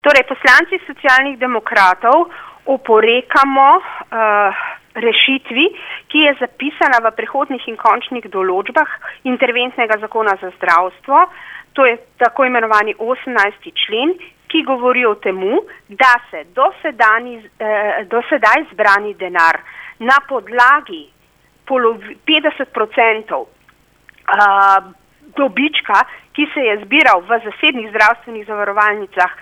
Torej, poslanci socialnih demokratov oporekamo uh, rešitvi, ki je zapisana v prihodnih in končnih določbah interventnega zakona za zdravstvo. To je tako imenovani 18. člen, ki govori o temu, da se do, sedani, eh, do sedaj zbrani denar na podlagi 50% uh, dobička, ki se je zbiral v zasebnih zdravstvenih zavarovalnicah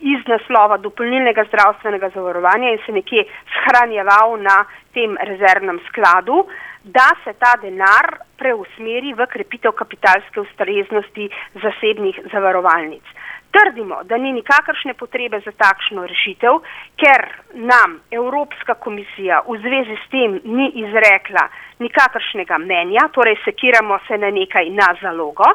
iz naslova dopolnilnega zdravstvenega zavarovanja in se nekje shranjeval na tem rezervnem skladu, da se ta denar preusmeri v krepitev kapitalske ustreznosti zasebnih zavarovalnic. Trdimo, da ni nikakršne potrebe za takšno rešitev, ker nam Evropska komisija v zvezi s tem ni izrekla nikakršnega mnenja, torej sekiramo se na nekaj na zalogo.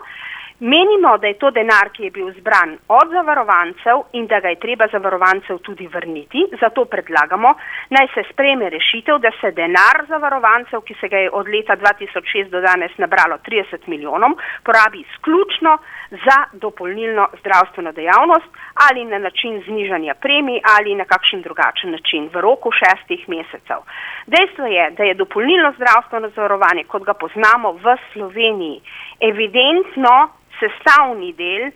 Menimo, da je to denar, ki je bil zbran od zavarovancev in da ga je treba zavarovancev tudi vrniti. Zato predlagamo, naj se spreme rešitev, da se denar zavarovancev, ki se ga je od leta 2006 do danes nabralo 30 milijonov, porabi izključno za dopolnilno zdravstveno dejavnost ali na način znižanja premij ali na kakšen drugačen način v roku šestih mesecev. Dejstvo je, da je dopolnilno zdravstveno zavarovanje, kot ga poznamo v Sloveniji, evidentno sestavni del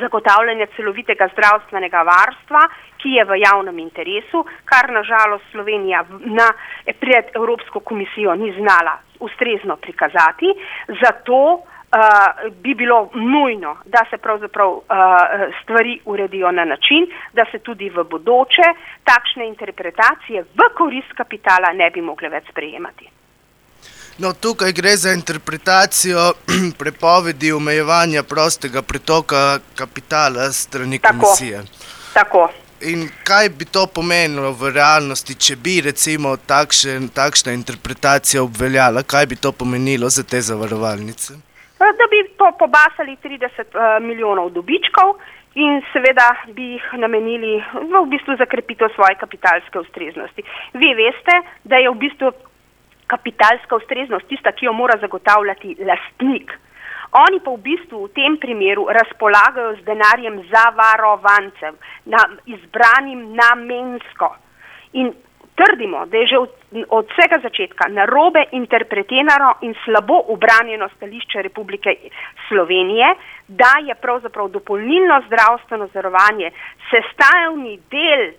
zagotavljanja celovitega zdravstvenega varstva, ki je v javnem interesu, kar nažalost Slovenija na, pred Evropsko komisijo ni znala ustrezno prikazati. Zato uh, bi bilo nujno, da se pravzaprav uh, stvari uredijo na način, da se tudi v bodoče takšne interpretacije v korist kapitala ne bi mogle več sprejemati. No, tukaj gre za interpretacijo prepovedi omejevanja prostega pretoka kapitala strani Tako. komisije. Tako. In kaj bi to pomenilo v realnosti, če bi recimo takšen, takšna interpretacija obveljala, kaj bi to pomenilo za te zavarovalnice? Da bi po, pobasali 30 uh, milijonov dobičkov in seveda bi jih namenili v bistvu za krepitev svoje kapitalske ustreznosti. Vi veste, da je v bistvu kapitalska ustreznost tista, ki jo mora zagotavljati lastnik. Oni pa v bistvu v tem primeru razpolagajo z denarjem zavarovancev, na, izbranim namensko. In trdimo, da je že od, od vsega začetka narobe interpretirano in slabo obranjeno stališče Republike Slovenije, da je pravzaprav dopolnilno zdravstveno zavarovanje sestavni del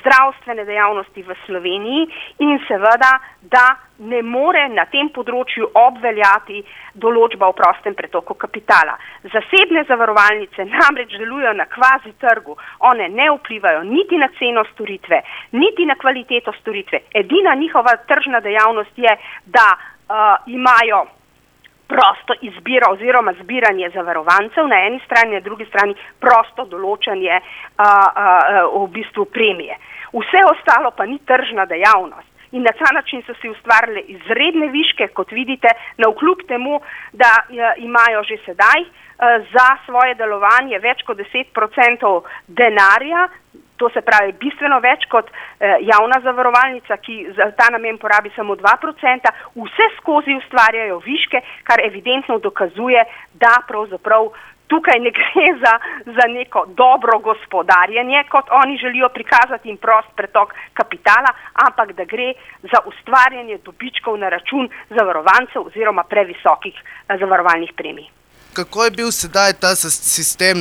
zdravstvene dejavnosti v Sloveniji in seveda, da ne more na tem področju obveljati določba o prostem pretoku kapitala. Zasebne zavarovalnice namreč delujejo na kvazi trgu, one ne vplivajo niti na ceno storitve, niti na kvaliteto storitve. Edina njihova tržna dejavnost je, da uh, imajo prosto izbiro oziroma zbiranje zavarovancev na eni strani, na drugi strani prosto določanje a, a, a, v bistvu premije. Vse ostalo pa ni tržna dejavnost. In na ta način so si ustvarili izredne viške, kot vidite, na vkljub temu, da imajo že sedaj za svoje delovanje več kot 10% denarja, to se pravi bistveno več kot eh, javna zavarovalnica, ki za ta namen porabi samo 2%, vse skozi ustvarjajo viške, kar evidentno dokazuje, da pravzaprav tukaj ne gre za, za neko dobro gospodarjenje, kot oni želijo prikazati in prost pretok kapitala, ampak da gre za ustvarjanje dobičkov na račun zavarovancev oziroma previsokih eh, zavarovalnih premij. Kako je bil sedaj ta sistem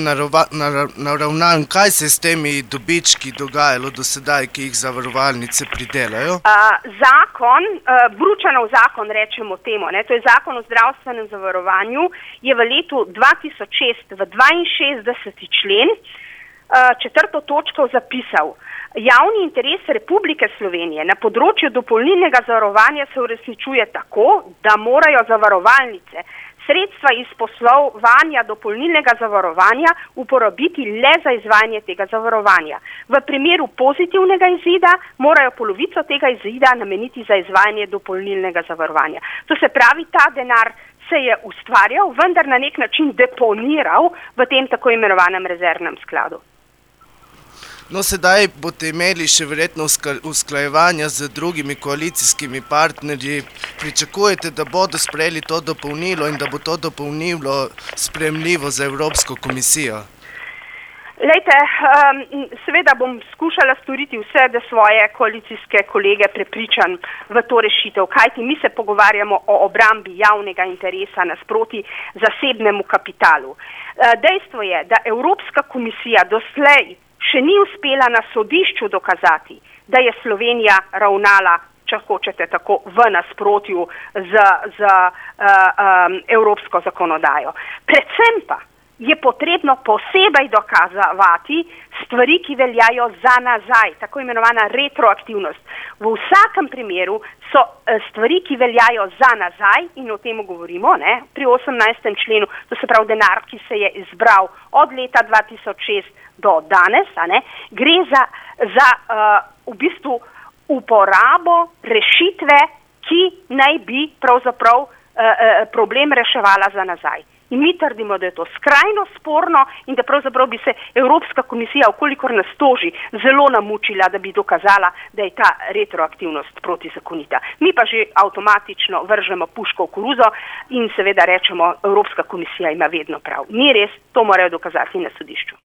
naravnan, kaj se je s temi dobički dogajalo do sedaj, ki jih zavarovalnice pridelajo? Uh, zakon, uh, Bručanov zakon rečemo temu, ne, to je zakon o zdravstvenem zavarovanju, je v letu 2006 v 62. člen uh, četrto točko zapisal. Javni interes Republike Slovenije na področju dopolnilnega zavarovanja se uresničuje tako, da morajo zavarovalnice sredstva iz poslovanja dopolnilnega zavarovanja uporabiti le za izvajanje tega zavarovanja. V primeru pozitivnega izida morajo polovico tega izida nameniti za izvajanje dopolnilnega zavarovanja. To se pravi, ta denar se je ustvarjal, vendar na nek način deponiral v tem tako imenovanem rezervnem skladu. No, sedaj boste imeli še verjetno usklajevanja z drugimi koalicijskimi partnerji. Pričakujete, da bodo sprejeli to dopolnilo in da bo to dopolnilo spremljivo za Evropsko komisijo? Lejte, um, seveda bom skušala storiti vse, da svoje koalicijske kolege prepričam v to rešitev, kajti mi se pogovarjamo o obrambi javnega interesa nasproti zasebnemu kapitalu. Uh, dejstvo je, da Evropska komisija doslej še ni uspela na sodišču dokazati, da je Slovenija ravnala, če hočete, tako v nasprotju z, z uh, um, evropsko zakonodajo. Predvsem pa je potrebno posebej dokazovati stvari, ki veljajo za nazaj, tako imenovana retroaktivnost. V vsakem primeru so eh, stvari, ki veljajo za nazaj in o tem govorimo ne, pri 18. členu, to se pravi denar, ki se je izbral od leta 2006 do danes, ne, gre za, za uh, v bistvu uporabo rešitve, ki naj bi pravzaprav uh, uh, problem reševala za nazaj. In mi trdimo, da je to skrajno sporno in da pravzaprav bi se Evropska komisija, okolikor nas toži, zelo namučila, da bi dokazala, da je ta retroaktivnost protizakonita. Mi pa že avtomatično vržemo puško v koruzo in seveda rečemo, Evropska komisija ima vedno prav. Ni res, to morajo dokazati na sodišču.